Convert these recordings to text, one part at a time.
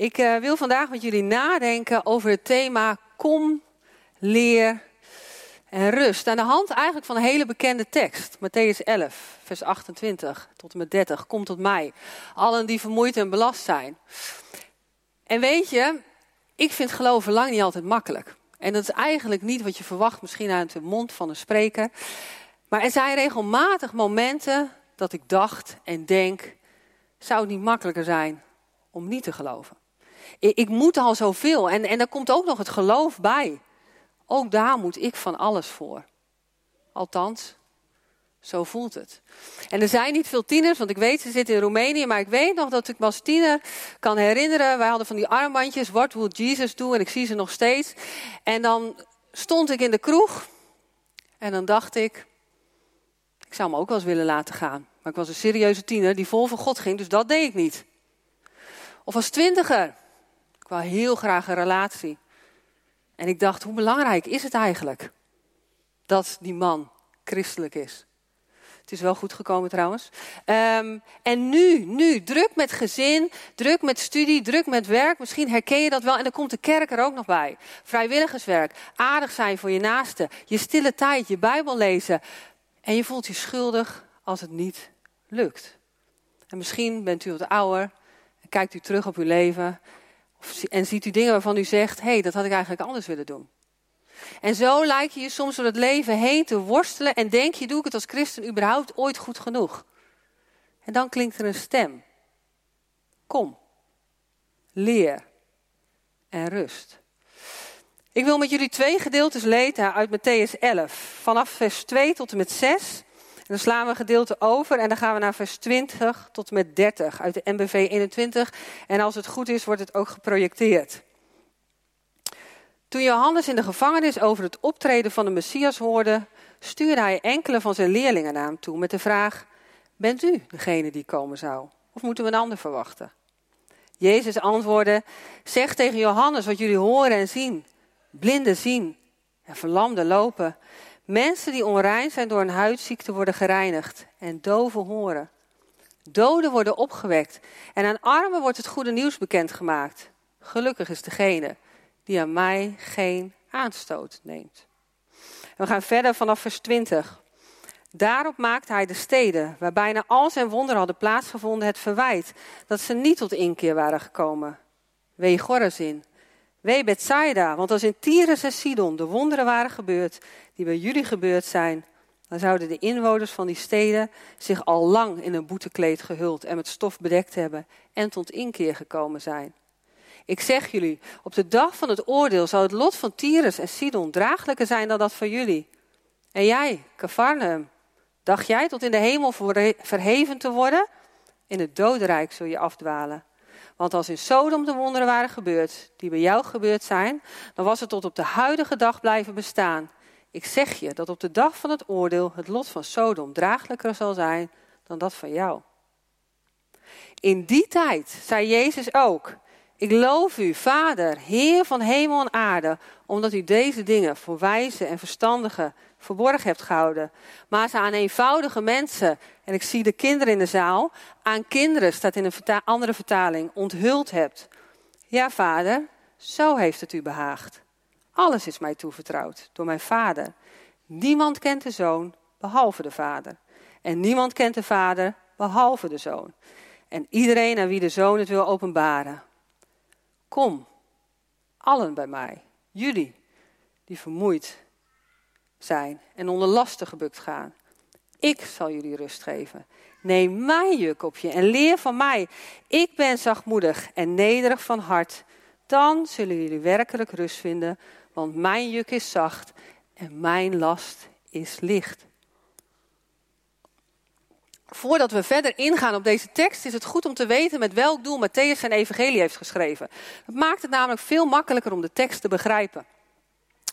Ik uh, wil vandaag met jullie nadenken over het thema kom, leer en rust. Aan de hand eigenlijk van een hele bekende tekst. Matthäus 11, vers 28 tot en met 30. Kom tot mij. Allen die vermoeid en belast zijn. En weet je, ik vind geloven lang niet altijd makkelijk. En dat is eigenlijk niet wat je verwacht, misschien uit de mond van een spreker. Maar er zijn regelmatig momenten dat ik dacht en denk: zou het niet makkelijker zijn om niet te geloven? Ik, ik moet al zoveel. En, en daar komt ook nog het geloof bij. Ook daar moet ik van alles voor. Althans, zo voelt het. En er zijn niet veel tieners, want ik weet, ze zitten in Roemenië, maar ik weet nog dat ik me als tiener kan herinneren. Wij hadden van die armbandjes, What will Jesus do? En ik zie ze nog steeds. En dan stond ik in de kroeg en dan dacht ik, ik zou me ook wel eens willen laten gaan. Maar ik was een serieuze tiener die vol van God ging, dus dat deed ik niet. Of als twintiger, wou heel graag een relatie. En ik dacht, hoe belangrijk is het eigenlijk dat die man christelijk is? Het is wel goed gekomen trouwens. Ehm, en nu, nu, druk met gezin, druk met studie, druk met werk. Misschien herken je dat wel. En dan komt de kerk er ook nog bij. Vrijwilligerswerk, aardig zijn voor je naaste, je stille tijd, je Bijbel lezen. En je voelt je schuldig als het niet lukt. En misschien bent u wat ouder en kijkt u terug op uw leven en ziet u dingen waarvan u zegt: hé, hey, dat had ik eigenlijk anders willen doen. En zo lijkt je je soms door het leven heen te worstelen en denk je: doe ik het als christen überhaupt ooit goed genoeg? En dan klinkt er een stem: Kom, leer en rust. Ik wil met jullie twee gedeeltes lezen uit Matthäus 11, vanaf vers 2 tot en met 6 dan slaan we een gedeelte over en dan gaan we naar vers 20 tot met 30 uit de MBV 21. En als het goed is, wordt het ook geprojecteerd. Toen Johannes in de gevangenis over het optreden van de Messias hoorde, stuurde hij enkele van zijn leerlingen naar hem toe met de vraag: Bent u degene die komen zou? Of moeten we een ander verwachten? Jezus antwoordde: Zeg tegen Johannes wat jullie horen en zien. Blinden zien en verlamden lopen. Mensen die onrein zijn door een huidziekte worden gereinigd en doven horen. Doden worden opgewekt en aan armen wordt het goede nieuws bekendgemaakt. Gelukkig is degene die aan mij geen aanstoot neemt. we gaan verder vanaf vers 20. Daarop maakte hij de steden, waar bijna al zijn wonderen hadden plaatsgevonden, het verwijt dat ze niet tot inkeer waren gekomen. Wee Gorazin, Wee Bethsaida, want als in Tyrus en Sidon de wonderen waren gebeurd die bij jullie gebeurd zijn, dan zouden de inwoners van die steden zich al lang in een boetekleed gehuld en met stof bedekt hebben en tot inkeer gekomen zijn. Ik zeg jullie, op de dag van het oordeel zal het lot van Tyrus en Sidon draaglijker zijn dan dat van jullie. En jij, Cafarnaum, dacht jij tot in de hemel verheven te worden? In het dodenrijk zul je afdwalen. Want als in Sodom de wonderen waren gebeurd, die bij jou gebeurd zijn, dan was het tot op de huidige dag blijven bestaan. Ik zeg je dat op de dag van het oordeel het lot van Sodom draaglijker zal zijn dan dat van jou. In die tijd zei Jezus ook: Ik loof u, Vader, Heer van hemel en aarde, omdat u deze dingen voor wijze en verstandigen verborgen hebt gehouden. Maar ze aan eenvoudige mensen, en ik zie de kinderen in de zaal, aan kinderen, staat in een andere vertaling, onthuld hebt. Ja, vader, zo heeft het u behaagd. Alles is mij toevertrouwd door mijn vader. Niemand kent de zoon behalve de vader. En niemand kent de vader behalve de zoon. En iedereen aan wie de zoon het wil openbaren. Kom, allen bij mij, jullie die vermoeid zijn en onder lasten gebukt gaan. Ik zal jullie rust geven. Neem mijn juk op je en leer van mij. Ik ben zachtmoedig en nederig van hart. Dan zullen jullie werkelijk rust vinden, want mijn juk is zacht en mijn last is licht. Voordat we verder ingaan op deze tekst, is het goed om te weten met welk doel Matthäus zijn evangelie heeft geschreven. Het maakt het namelijk veel makkelijker om de tekst te begrijpen.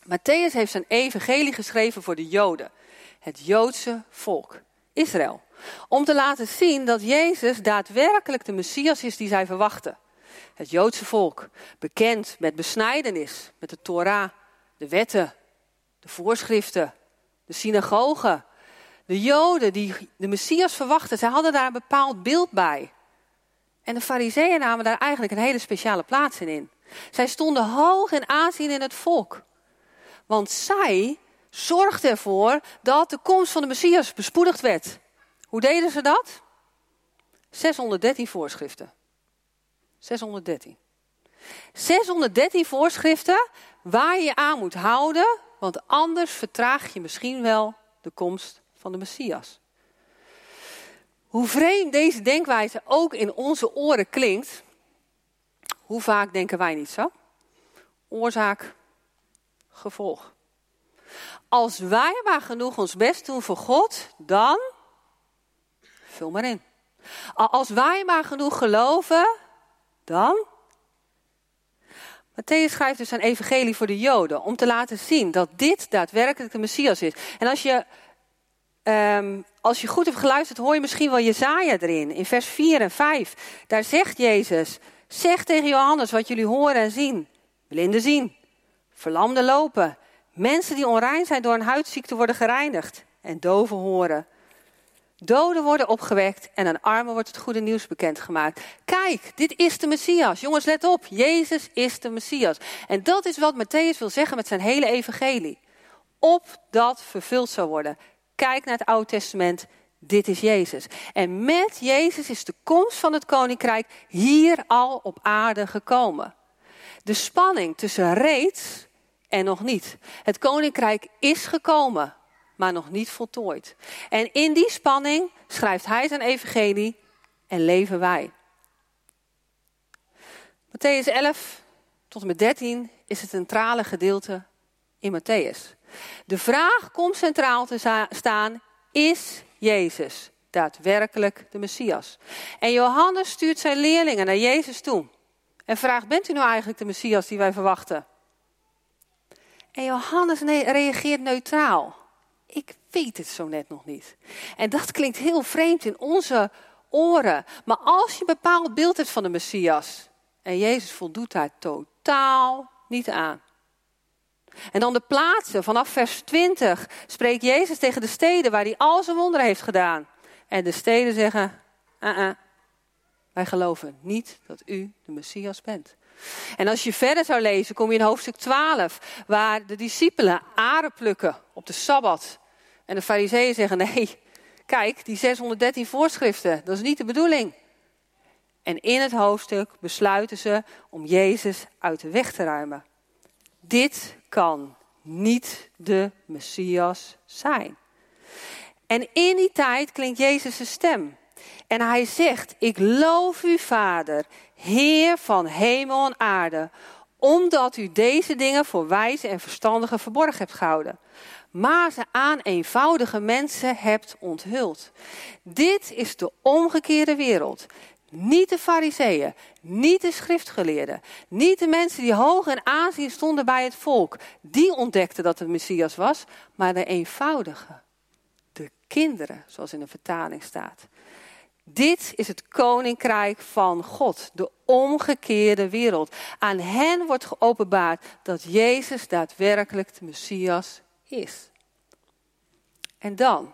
Matthäus heeft zijn evangelie geschreven voor de Joden, het Joodse volk, Israël. Om te laten zien dat Jezus daadwerkelijk de Messias is die zij verwachten. Het Joodse volk, bekend met besnijdenis, met de Torah, de wetten, de voorschriften, de synagogen. De Joden die de Messias verwachten, zij hadden daar een bepaald beeld bij. En de fariseeën namen daar eigenlijk een hele speciale plaats in. Zij stonden hoog in aanzien in het volk. Want zij zorgden ervoor dat de komst van de Messias bespoedigd werd. Hoe deden ze dat? 613 voorschriften. 613. 613 voorschriften waar je aan moet houden, want anders vertraag je misschien wel de komst van de Messias. Hoe vreemd deze denkwijze ook in onze oren klinkt, hoe vaak denken wij niet zo? Oorzaak, gevolg. Als wij maar genoeg ons best doen voor God, dan vul maar in. Als wij maar genoeg geloven, dan. Matthäus schrijft dus een evangelie voor de Joden om te laten zien dat dit daadwerkelijk de Messias is. En als je, um, als je goed hebt geluisterd, hoor je misschien wel Jezaja erin, in vers 4 en 5. Daar zegt Jezus, zeg tegen Johannes wat jullie horen en zien. Blinden zien, verlamden lopen, mensen die onrein zijn door een huidziekte worden gereinigd en doven horen. Doden worden opgewekt en aan armen wordt het goede nieuws bekendgemaakt. Kijk, dit is de Messias. Jongens, let op. Jezus is de Messias. En dat is wat Matthäus wil zeggen met zijn hele evangelie. Opdat vervuld zou worden. Kijk naar het Oude Testament. Dit is Jezus. En met Jezus is de komst van het koninkrijk hier al op aarde gekomen. De spanning tussen reeds en nog niet. Het koninkrijk is gekomen maar nog niet voltooid. En in die spanning schrijft hij zijn evangelie en leven wij. Matthäus 11 tot en met 13 is het centrale gedeelte in Matthäus. De vraag komt centraal te staan, is Jezus daadwerkelijk de Messias? En Johannes stuurt zijn leerlingen naar Jezus toe en vraagt, bent u nou eigenlijk de Messias die wij verwachten? En Johannes reageert neutraal ik weet het zo net nog niet. En dat klinkt heel vreemd in onze oren. Maar als je een bepaald beeld hebt van de Messias, en Jezus voldoet daar totaal niet aan. En dan de plaatsen, vanaf vers 20 spreekt Jezus tegen de steden waar hij al zijn wonderen heeft gedaan. En de steden zeggen, uh -uh, wij geloven niet dat u de Messias bent. En als je verder zou lezen, kom je in hoofdstuk 12, waar de discipelen aren plukken op de Sabbat. En de fariseeën zeggen, nee, kijk, die 613 voorschriften, dat is niet de bedoeling. En in het hoofdstuk besluiten ze om Jezus uit de weg te ruimen. Dit kan niet de Messias zijn. En in die tijd klinkt Jezus' stem. En hij zegt, ik loof u Vader, Heer van hemel en aarde, omdat u deze dingen voor wijze en verstandigen verborgen hebt gehouden, maar ze aan eenvoudige mensen hebt onthuld. Dit is de omgekeerde wereld. Niet de fariseeën, niet de schriftgeleerden, niet de mensen die hoog in aanzien stonden bij het volk. Die ontdekten dat het Messias was, maar de eenvoudige, de kinderen, zoals in de vertaling staat. Dit is het koninkrijk van God, de omgekeerde wereld. Aan hen wordt geopenbaard dat Jezus daadwerkelijk de Messias is. En dan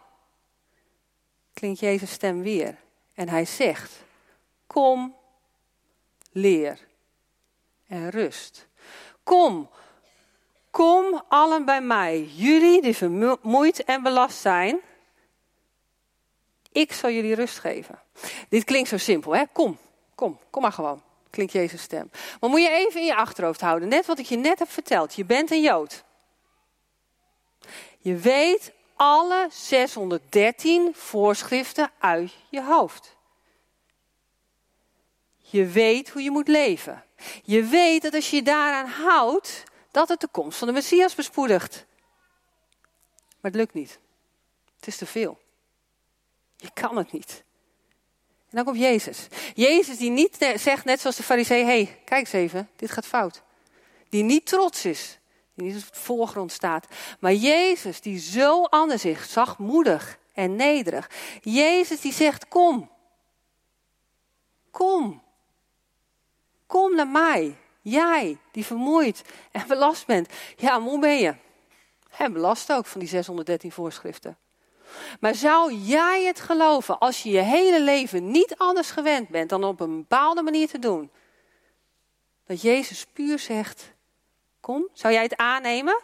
klinkt Jezus' stem weer en hij zegt: Kom, leer en rust. Kom, kom allen bij mij, jullie die vermoeid en belast zijn ik zal jullie rust geven. Dit klinkt zo simpel, hè? Kom, kom, kom maar gewoon. Klinkt Jezus' stem. Maar moet je even in je achterhoofd houden. Net wat ik je net heb verteld. Je bent een Jood. Je weet alle 613 voorschriften uit je hoofd. Je weet hoe je moet leven. Je weet dat als je je daaraan houdt, dat het de komst van de Messias bespoedigt. Maar het lukt niet. Het is te veel. Je kan het niet. En dan komt Jezus. Jezus die niet zegt, net zoals de farisee, hey, kijk eens even, dit gaat fout. Die niet trots is, die niet op de voorgrond staat. Maar Jezus die zo anders is, zachtmoedig en nederig. Jezus die zegt, kom. Kom. Kom naar mij. Jij die vermoeid en belast bent. Ja, hoe ben je? En belast ook van die 613 voorschriften. Maar zou jij het geloven als je je hele leven niet anders gewend bent dan op een bepaalde manier te doen? Dat Jezus puur zegt, kom, zou jij het aannemen?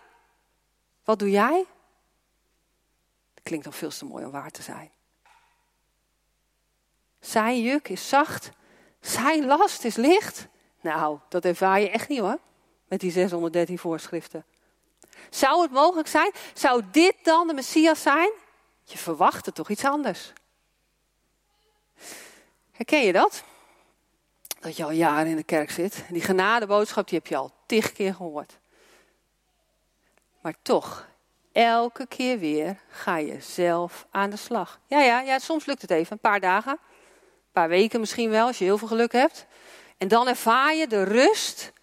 Wat doe jij? Dat klinkt nog veel te mooi om waar te zijn. Zijn juk is zacht, zijn last is licht. Nou, dat ervaar je echt niet hoor, met die 613 voorschriften. Zou het mogelijk zijn? Zou dit dan de Messias zijn? Je verwachtte toch iets anders. Herken je dat? Dat je al jaren in de kerk zit. Die genadeboodschap die heb je al tig keer gehoord. Maar toch, elke keer weer ga je zelf aan de slag. Ja, ja, ja, soms lukt het even, een paar dagen. Een paar weken misschien wel, als je heel veel geluk hebt. En dan ervaar je de rust,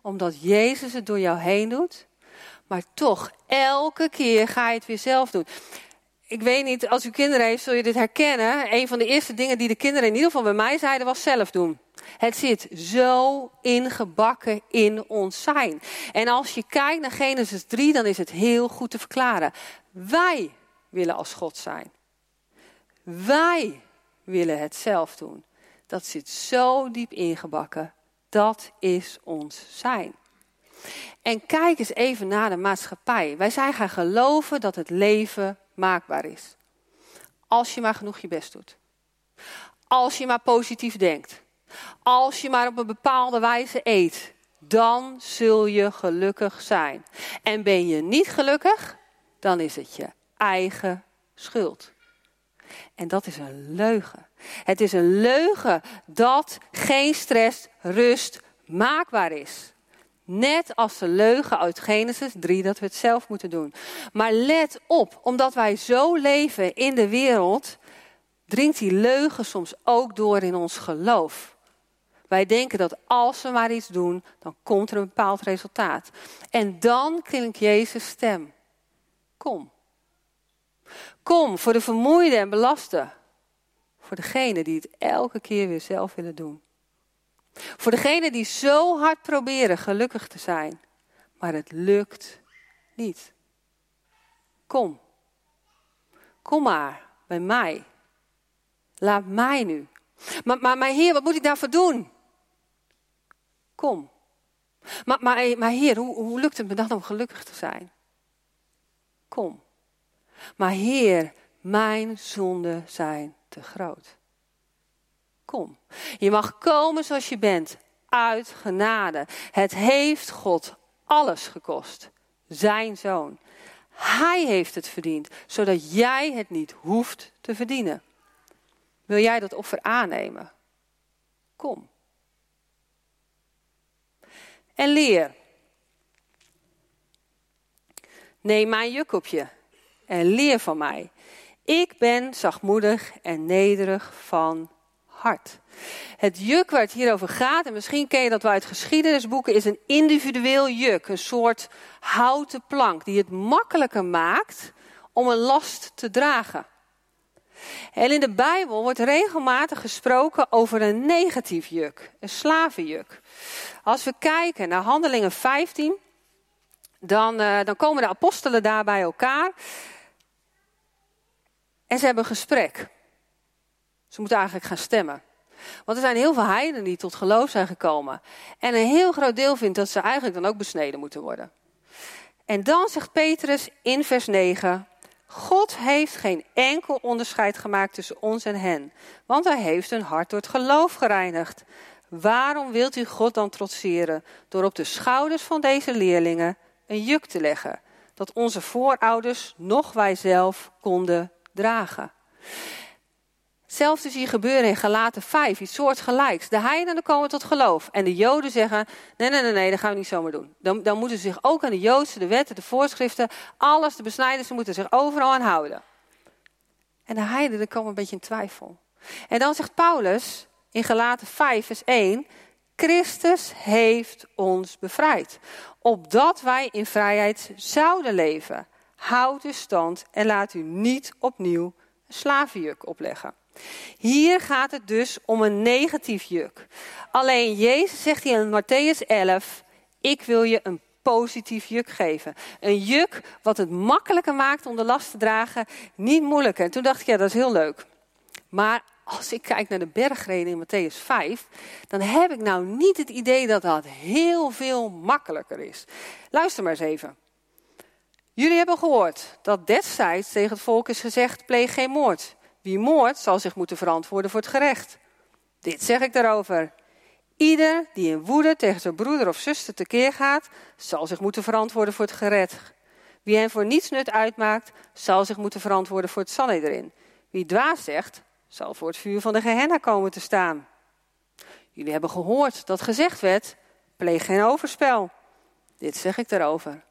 omdat Jezus het door jou heen doet. Maar toch, elke keer ga je het weer zelf doen. Ik weet niet, als u kinderen heeft, zul je dit herkennen. Een van de eerste dingen die de kinderen in ieder geval bij mij zeiden, was zelf doen. Het zit zo ingebakken in ons zijn. En als je kijkt naar Genesis 3, dan is het heel goed te verklaren. Wij willen als God zijn. Wij willen het zelf doen. Dat zit zo diep ingebakken. Dat is ons zijn. En kijk eens even naar de maatschappij. Wij zijn gaan geloven dat het leven maakbaar is. Als je maar genoeg je best doet. Als je maar positief denkt. Als je maar op een bepaalde wijze eet. Dan zul je gelukkig zijn. En ben je niet gelukkig, dan is het je eigen schuld. En dat is een leugen. Het is een leugen dat geen stress, rust maakbaar is. Net als de leugen uit Genesis 3 dat we het zelf moeten doen. Maar let op, omdat wij zo leven in de wereld, dringt die leugen soms ook door in ons geloof. Wij denken dat als we maar iets doen, dan komt er een bepaald resultaat. En dan klinkt Jezus' stem. Kom. Kom voor de vermoeide en belaste. Voor degene die het elke keer weer zelf willen doen. Voor degenen die zo hard proberen gelukkig te zijn, maar het lukt niet. Kom. Kom maar bij mij. Laat mij nu. Maar, maar, maar Heer, wat moet ik daarvoor doen? Kom. Maar, maar, maar Heer, hoe, hoe lukt het me dan om gelukkig te zijn? Kom. Maar Heer, mijn zonden zijn te groot. Je mag komen zoals je bent, uit genade. Het heeft God alles gekost. Zijn zoon. Hij heeft het verdiend, zodat jij het niet hoeft te verdienen. Wil jij dat offer aannemen? Kom. En leer. Neem mijn juk op je en leer van mij. Ik ben zachtmoedig en nederig van hart. Het juk waar het hier over gaat, en misschien ken je dat wel uit geschiedenisboeken, is een individueel juk. Een soort houten plank die het makkelijker maakt om een last te dragen. En in de Bijbel wordt regelmatig gesproken over een negatief juk, een slavenjuk. Als we kijken naar Handelingen 15, dan, uh, dan komen de apostelen daar bij elkaar. En ze hebben een gesprek. Ze moeten eigenlijk gaan stemmen. Want er zijn heel veel heidenen die tot geloof zijn gekomen. En een heel groot deel vindt dat ze eigenlijk dan ook besneden moeten worden. En dan zegt Petrus in vers 9: God heeft geen enkel onderscheid gemaakt tussen ons en hen, want hij heeft hun hart door het geloof gereinigd. Waarom wilt u God dan trotseren door op de schouders van deze leerlingen een juk te leggen, dat onze voorouders, nog wij zelf, konden dragen? Hetzelfde zie je gebeuren in Galaten 5, iets soortgelijks. De heidenen komen tot geloof. En de joden zeggen, nee, nee, nee, nee, dat gaan we niet zomaar doen. Dan, dan moeten ze zich ook aan de joodse, de wetten, de voorschriften, alles, de besnijders, ze moeten zich overal aan houden. En de heidenen komen een beetje in twijfel. En dan zegt Paulus in Galaten 5, vers 1, Christus heeft ons bevrijd. Opdat wij in vrijheid zouden leven. Houd de stand en laat u niet opnieuw een slavenjuk opleggen. Hier gaat het dus om een negatief juk. Alleen Jezus zegt in Matthäus 11: Ik wil je een positief juk geven. Een juk wat het makkelijker maakt om de last te dragen, niet moeilijker. En toen dacht ik, ja, dat is heel leuk. Maar als ik kijk naar de bergreden in Matthäus 5, dan heb ik nou niet het idee dat dat heel veel makkelijker is. Luister maar eens even. Jullie hebben gehoord dat destijds tegen het volk is gezegd: pleeg geen moord. Wie moordt zal zich moeten verantwoorden voor het gerecht. Dit zeg ik daarover. Ieder die in woede tegen zijn broeder of zuster tekeer gaat, zal zich moeten verantwoorden voor het gerecht. Wie hen voor niets nut uitmaakt, zal zich moeten verantwoorden voor het erin. Wie dwaas zegt, zal voor het vuur van de Gehenna komen te staan. Jullie hebben gehoord dat gezegd werd: pleeg geen overspel. Dit zeg ik daarover.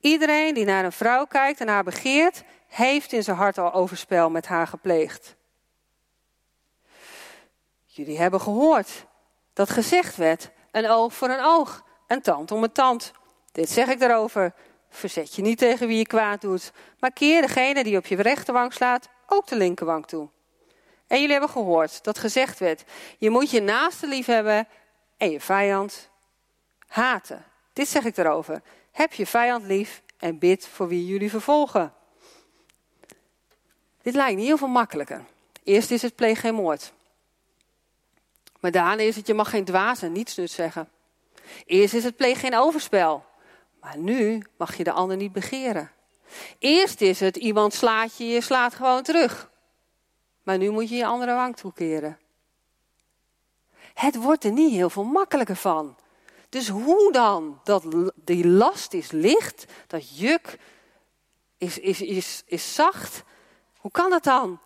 Iedereen die naar een vrouw kijkt en haar begeert, heeft in zijn hart al overspel met haar gepleegd. Jullie hebben gehoord dat gezegd werd: een oog voor een oog, een tand om een tand. Dit zeg ik daarover. Verzet je niet tegen wie je kwaad doet, maar keer degene die op je rechterwang slaat ook de linkerwang toe. En jullie hebben gehoord dat gezegd werd: je moet je naaste lief hebben en je vijand haten. Dit zeg ik erover. Heb je vijand lief en bid voor wie jullie vervolgen. Dit lijkt niet heel veel makkelijker. Eerst is het pleeg geen moord. Maar daarna is het je mag geen dwaas en niets nut zeggen. Eerst is het pleeg geen overspel. Maar nu mag je de ander niet begeren. Eerst is het iemand slaat je, je slaat gewoon terug. Maar nu moet je je andere wang toekeren. Het wordt er niet heel veel makkelijker van. Dus hoe dan? Dat die last is licht, dat juk is, is, is, is zacht. Hoe kan het dan?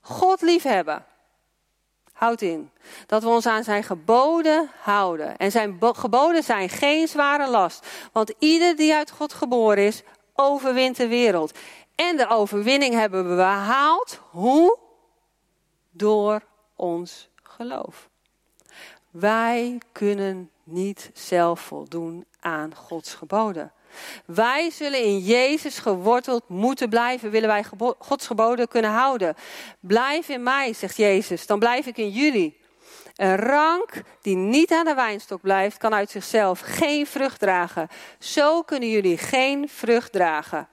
God liefhebben. Houd in. Dat we ons aan zijn geboden houden. En zijn geboden zijn geen zware last. Want ieder die uit God geboren is, overwint de wereld. En de overwinning hebben we behaald. Hoe? Door ons geloof. Wij kunnen niet zelf voldoen aan Gods geboden. Wij zullen in Jezus geworteld moeten blijven, willen wij Gods geboden kunnen houden. Blijf in mij, zegt Jezus, dan blijf ik in jullie. Een rank die niet aan de wijnstok blijft, kan uit zichzelf geen vrucht dragen. Zo kunnen jullie geen vrucht dragen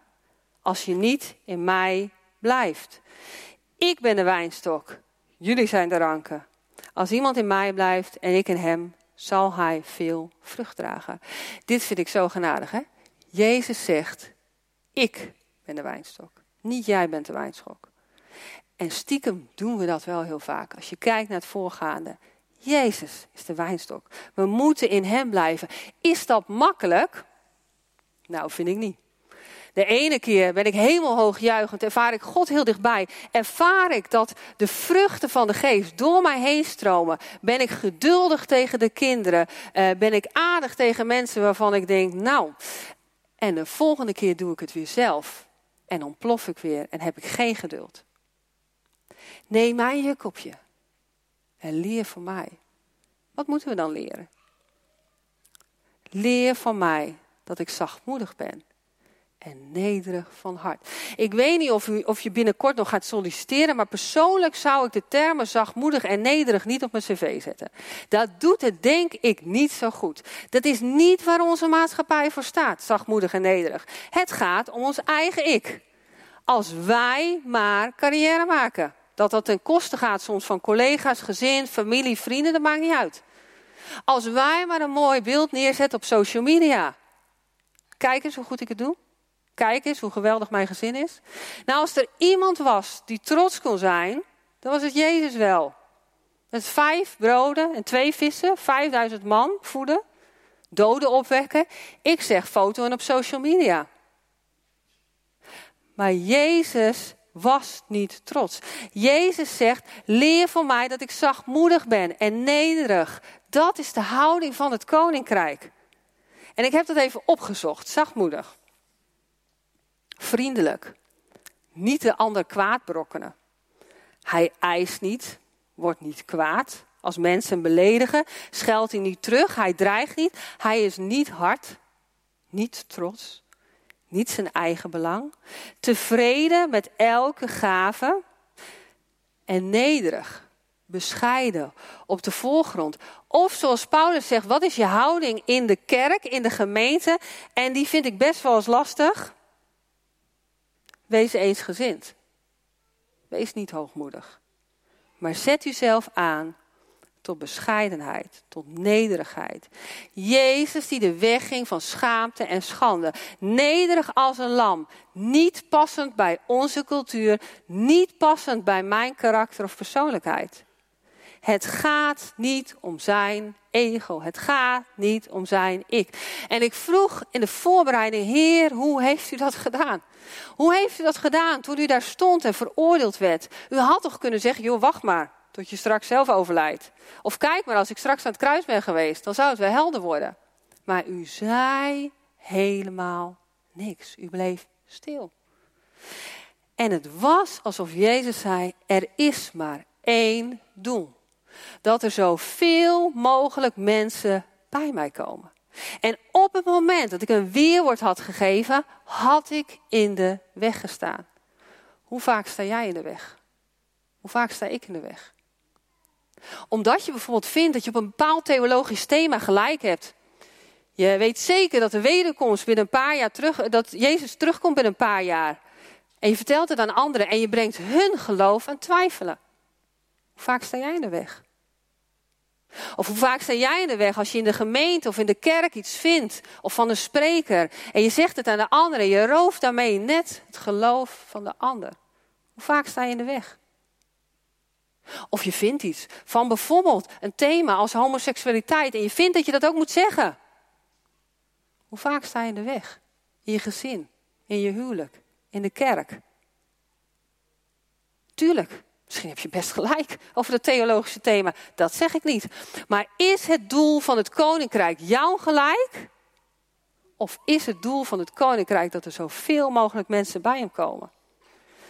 als je niet in mij blijft. Ik ben de wijnstok, jullie zijn de ranken. Als iemand in mij blijft en ik in hem, zal hij veel vrucht dragen. Dit vind ik zo genadig, hè? Jezus zegt, ik ben de wijnstok. Niet jij bent de wijnstok. En stiekem doen we dat wel heel vaak. Als je kijkt naar het voorgaande. Jezus is de wijnstok. We moeten in hem blijven. Is dat makkelijk? Nou, vind ik niet. De ene keer ben ik hemelhoog juichend, ervaar ik God heel dichtbij. Ervaar ik dat de vruchten van de geest door mij heen stromen. Ben ik geduldig tegen de kinderen. Uh, ben ik aardig tegen mensen waarvan ik denk, nou. En de volgende keer doe ik het weer zelf. En ontplof ik weer en heb ik geen geduld. Neem mijn juk op je. En leer van mij. Wat moeten we dan leren? Leer van mij dat ik zachtmoedig ben en nederig van hart. Ik weet niet of, of je binnenkort nog gaat solliciteren, maar persoonlijk zou ik de termen zachtmoedig en nederig niet op mijn cv zetten. Dat doet het denk ik niet zo goed. Dat is niet waar onze maatschappij voor staat, zachtmoedig en nederig. Het gaat om ons eigen ik. Als wij maar carrière maken. Dat dat ten koste gaat soms van collega's, gezin, familie, vrienden, dat maakt niet uit. Als wij maar een mooi beeld neerzetten op social media. Kijk eens hoe goed ik het doe. Kijk eens hoe geweldig mijn gezin is. Nou, als er iemand was die trots kon zijn, dan was het Jezus wel. Met vijf broden en twee vissen, vijfduizend man voeden, doden opwekken. Ik zeg foto en op social media. Maar Jezus was niet trots. Jezus zegt: leer van mij dat ik zachtmoedig ben en nederig. Dat is de houding van het koninkrijk. En ik heb dat even opgezocht, zachtmoedig vriendelijk. Niet de ander kwaad berokkenen. Hij eist niet, wordt niet kwaad. Als mensen beledigen, scheldt hij niet terug, hij dreigt niet. Hij is niet hard, niet trots, niet zijn eigen belang. Tevreden met elke gave en nederig, bescheiden, op de voorgrond. Of zoals Paulus zegt, wat is je houding in de kerk, in de gemeente? En die vind ik best wel eens lastig. Wees eensgezind. Wees niet hoogmoedig. Maar zet uzelf aan tot bescheidenheid, tot nederigheid. Jezus die de weg ging van schaamte en schande. Nederig als een lam. Niet passend bij onze cultuur. Niet passend bij mijn karakter of persoonlijkheid. Het gaat niet om zijn ego. Het gaat niet om zijn ik. En ik vroeg in de voorbereiding, Heer, hoe heeft u dat gedaan? Hoe heeft u dat gedaan toen u daar stond en veroordeeld werd? U had toch kunnen zeggen, joh, wacht maar tot je straks zelf overlijdt. Of kijk maar, als ik straks aan het kruis ben geweest, dan zou het wel helder worden. Maar u zei helemaal niks. U bleef stil. En het was alsof Jezus zei: Er is maar één doel. Dat er zoveel mogelijk mensen bij mij komen. En op het moment dat ik een weerwoord had gegeven, had ik in de weg gestaan. Hoe vaak sta jij in de weg? Hoe vaak sta ik in de weg? Omdat je bijvoorbeeld vindt dat je op een bepaald theologisch thema gelijk hebt. Je weet zeker dat de wederkomst binnen een paar jaar terug, dat Jezus terugkomt binnen een paar jaar. En je vertelt het aan anderen en je brengt hun geloof aan twijfelen. Hoe vaak sta jij in de weg? Of hoe vaak sta jij in de weg als je in de gemeente of in de kerk iets vindt of van een spreker en je zegt het aan de ander en je rooft daarmee net het geloof van de ander? Hoe vaak sta je in de weg? Of je vindt iets van bijvoorbeeld een thema als homoseksualiteit en je vindt dat je dat ook moet zeggen. Hoe vaak sta je in de weg? In je gezin, in je huwelijk, in de kerk. Tuurlijk, misschien heb je best gelijk over het theologische thema. Dat zeg ik niet. Maar is het doel van het koninkrijk jouw gelijk? Of is het doel van het koninkrijk dat er zoveel mogelijk mensen bij hem komen?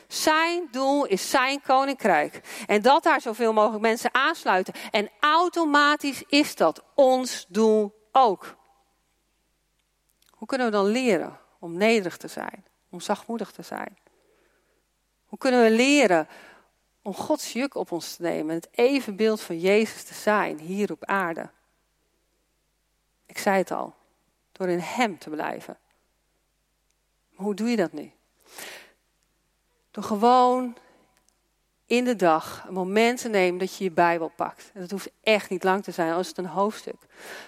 Zijn doel is zijn koninkrijk. En dat daar zoveel mogelijk mensen aansluiten. En automatisch is dat ons doel ook. Hoe kunnen we dan leren om nederig te zijn? Om zachtmoedig te zijn? Hoe kunnen we leren om Gods juk op ons te nemen? Het evenbeeld van Jezus te zijn hier op aarde. Ik zei het al. Door in Hem te blijven. Maar hoe doe je dat nu? Door gewoon in de dag een moment te nemen dat je je Bijbel pakt. En dat hoeft echt niet lang te zijn, als het een hoofdstuk.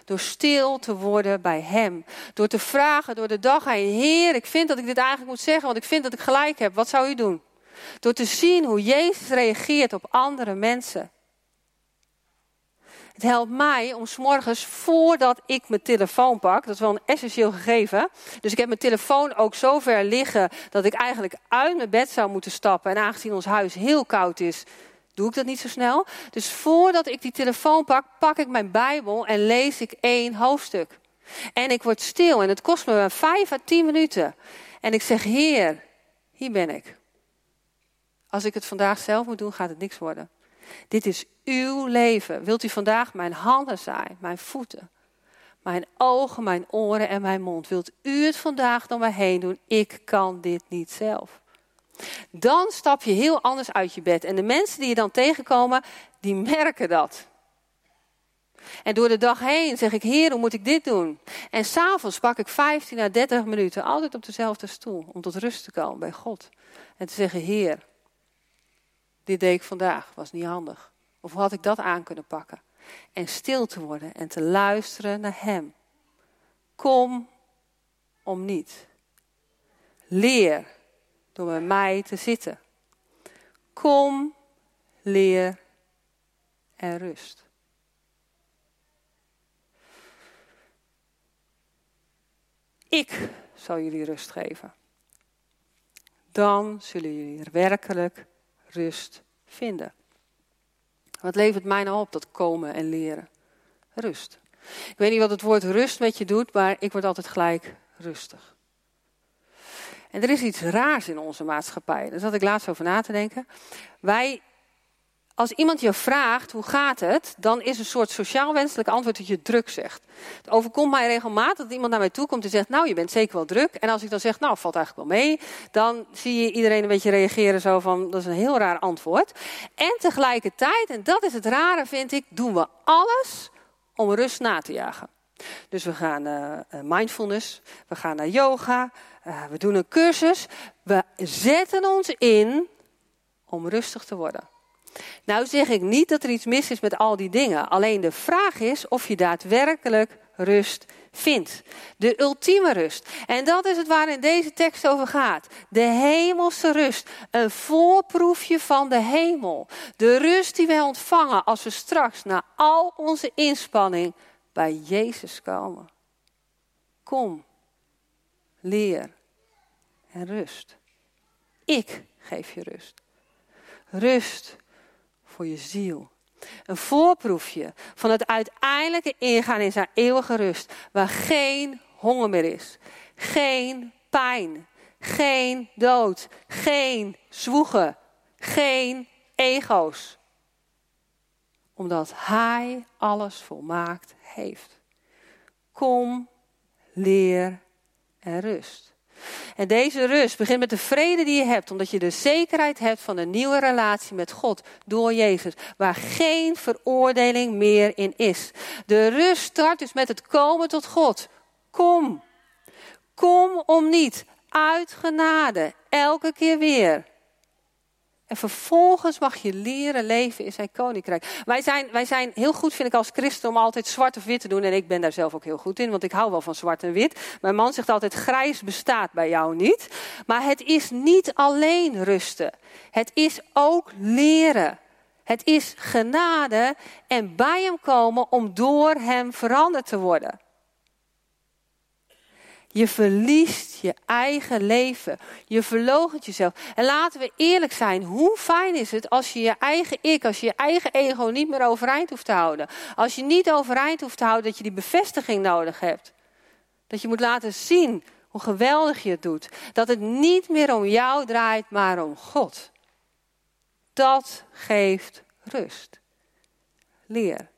Door stil te worden bij Hem. Door te vragen door de dag heen: Heer, ik vind dat ik dit eigenlijk moet zeggen, want ik vind dat ik gelijk heb. Wat zou u doen? Door te zien hoe Jezus reageert op andere mensen. Het helpt mij om s'morgens voordat ik mijn telefoon pak, dat is wel een essentieel gegeven. Dus ik heb mijn telefoon ook zo ver liggen dat ik eigenlijk uit mijn bed zou moeten stappen. En aangezien ons huis heel koud is, doe ik dat niet zo snel. Dus voordat ik die telefoon pak, pak ik mijn Bijbel en lees ik één hoofdstuk. En ik word stil en het kost me vijf à tien minuten. En ik zeg, Heer, hier ben ik. Als ik het vandaag zelf moet doen, gaat het niks worden. Dit is uw leven. Wilt u vandaag mijn handen zijn, mijn voeten, mijn ogen, mijn oren en mijn mond? Wilt u het vandaag door mij heen doen? Ik kan dit niet zelf. Dan stap je heel anders uit je bed. En de mensen die je dan tegenkomen, die merken dat. En door de dag heen zeg ik, Heer, hoe moet ik dit doen? En s'avonds pak ik 15 à 30 minuten, altijd op dezelfde stoel, om tot rust te komen bij God. En te zeggen, Heer, dit deed ik vandaag, was niet handig. Of had ik dat aan kunnen pakken? En stil te worden en te luisteren naar Hem. Kom om niet. Leer door bij mij te zitten. Kom, leer en rust. Ik zal jullie rust geven. Dan zullen jullie werkelijk rust vinden. Wat levert mij nou op, dat komen en leren? Rust. Ik weet niet wat het woord rust met je doet, maar ik word altijd gelijk rustig. En er is iets raars in onze maatschappij. Daar zat ik laatst over na te denken. Wij als iemand je vraagt hoe gaat het, dan is een soort sociaal wenselijk antwoord dat je druk zegt. Het overkomt mij regelmatig dat iemand naar mij toe komt en zegt, nou je bent zeker wel druk. En als ik dan zeg, nou valt eigenlijk wel mee, dan zie je iedereen een beetje reageren zo van, dat is een heel raar antwoord. En tegelijkertijd, en dat is het rare vind ik, doen we alles om rust na te jagen. Dus we gaan uh, mindfulness, we gaan naar yoga, uh, we doen een cursus. We zetten ons in om rustig te worden. Nou zeg ik niet dat er iets mis is met al die dingen. Alleen de vraag is of je daadwerkelijk rust vindt. De ultieme rust. En dat is het waar in deze tekst over gaat. De hemelse rust. Een voorproefje van de hemel. De rust die wij ontvangen als we straks na al onze inspanning bij Jezus komen. Kom, leer en rust. Ik geef je rust. Rust voor je ziel. Een voorproefje van het uiteindelijke ingaan in zijn eeuwige rust, waar geen honger meer is, geen pijn, geen dood, geen zwoegen, geen ego's. Omdat Hij alles volmaakt heeft. Kom, leer en rust. En deze rust begint met de vrede die je hebt, omdat je de zekerheid hebt van een nieuwe relatie met God door Jezus, waar geen veroordeling meer in is. De rust start dus met het komen tot God. Kom. Kom om niet. Uit genade. Elke keer weer. En vervolgens mag je leren leven in zijn koninkrijk. Wij zijn, wij zijn heel goed, vind ik als christen, om altijd zwart of wit te doen. En ik ben daar zelf ook heel goed in, want ik hou wel van zwart en wit. Mijn man zegt altijd, grijs bestaat bij jou niet. Maar het is niet alleen rusten. Het is ook leren. Het is genade en bij hem komen om door hem veranderd te worden. Je verliest je eigen leven. Je verloochent jezelf. En laten we eerlijk zijn. Hoe fijn is het als je je eigen ik, als je je eigen ego niet meer overeind hoeft te houden. Als je niet overeind hoeft te houden dat je die bevestiging nodig hebt. Dat je moet laten zien hoe geweldig je het doet. Dat het niet meer om jou draait, maar om God. Dat geeft rust. Leer.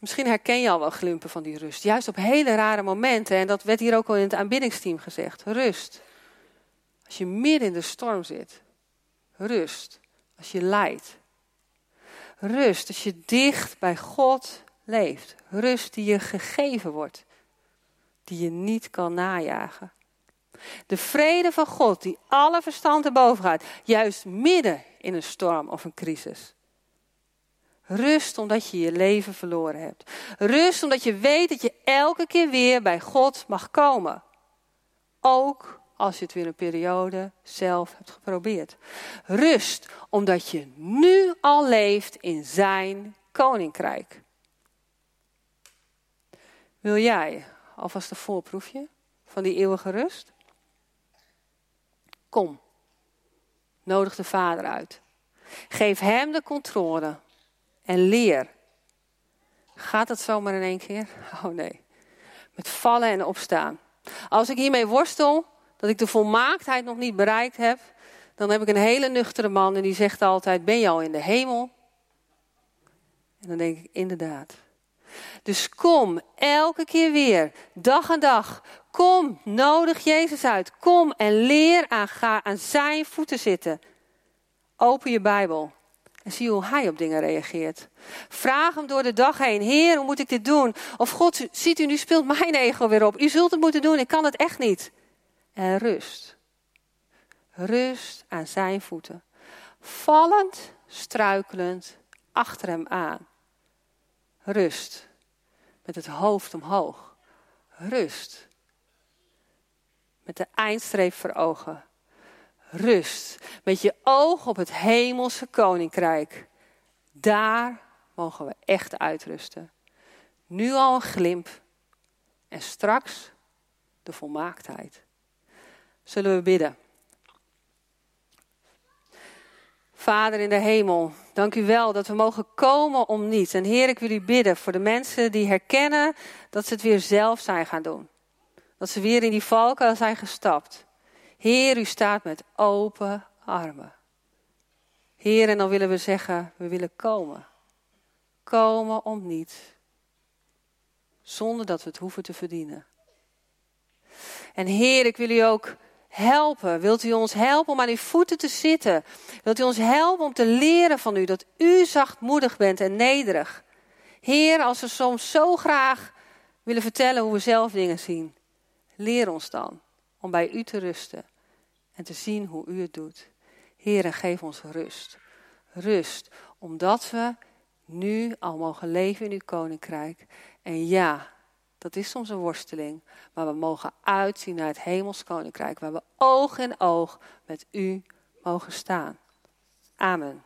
Misschien herken je al wel glimpen van die rust. Juist op hele rare momenten. En dat werd hier ook al in het aanbiddingsteam gezegd. Rust. Als je midden in de storm zit. Rust. Als je lijdt. Rust als je dicht bij God leeft. Rust die je gegeven wordt. Die je niet kan najagen. De vrede van God die alle verstand erboven gaat. Juist midden in een storm of een crisis. Rust omdat je je leven verloren hebt. Rust omdat je weet dat je elke keer weer bij God mag komen. Ook als je het weer een periode zelf hebt geprobeerd. Rust omdat je nu al leeft in zijn koninkrijk. Wil jij alvast een voorproefje van die eeuwige rust? Kom, nodig de Vader uit. Geef hem de controle en leer. Gaat het zomaar in één keer? Oh nee. Met vallen en opstaan. Als ik hiermee worstel, dat ik de volmaaktheid nog niet bereikt heb, dan heb ik een hele nuchtere man en die zegt altijd: Ben je al in de hemel? En dan denk ik: Inderdaad. Dus kom elke keer weer, dag aan dag. Kom, nodig Jezus uit. Kom en leer aan, ga aan zijn voeten zitten. Open je Bijbel. En zie hoe hij op dingen reageert. Vraag hem door de dag heen: Heer, hoe moet ik dit doen? Of God, ziet u, nu speelt mijn ego weer op. U zult het moeten doen, ik kan het echt niet. En rust. Rust aan zijn voeten. Vallend, struikelend, achter hem aan. Rust. Met het hoofd omhoog. Rust. Met de eindstreep voor ogen rust. Met je oog op het hemelse koninkrijk. Daar mogen we echt uitrusten. Nu al een glimp en straks de volmaaktheid. Zullen we bidden? Vader in de hemel, dank u wel dat we mogen komen om niets. En Heer, ik wil u bidden voor de mensen die herkennen dat ze het weer zelf zijn gaan doen. Dat ze weer in die valken zijn gestapt. Heer, u staat met open armen. Heer, en dan willen we zeggen, we willen komen. Komen om niet. Zonder dat we het hoeven te verdienen. En Heer, ik wil u ook helpen. Wilt u ons helpen om aan uw voeten te zitten? Wilt u ons helpen om te leren van u dat u zachtmoedig bent en nederig? Heer, als we soms zo graag willen vertellen hoe we zelf dingen zien, leer ons dan om bij u te rusten en te zien hoe u het doet. Heer, geef ons rust. Rust, omdat we nu al mogen leven in uw koninkrijk. En ja, dat is soms een worsteling, maar we mogen uitzien naar het hemels koninkrijk, waar we oog in oog met u mogen staan. Amen.